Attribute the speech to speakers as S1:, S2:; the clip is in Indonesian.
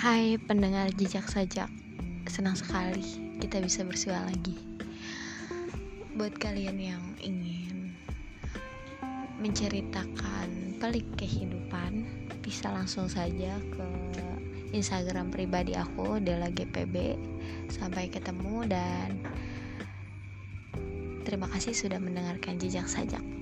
S1: Hai pendengar jejak sajak Senang sekali kita bisa bersua lagi. Buat kalian yang ingin Menceritakan pelik kehidupan Bisa langsung saja ke Instagram pribadi aku Dela GPB Sampai ketemu dan Terima kasih sudah mendengarkan jejak sajak.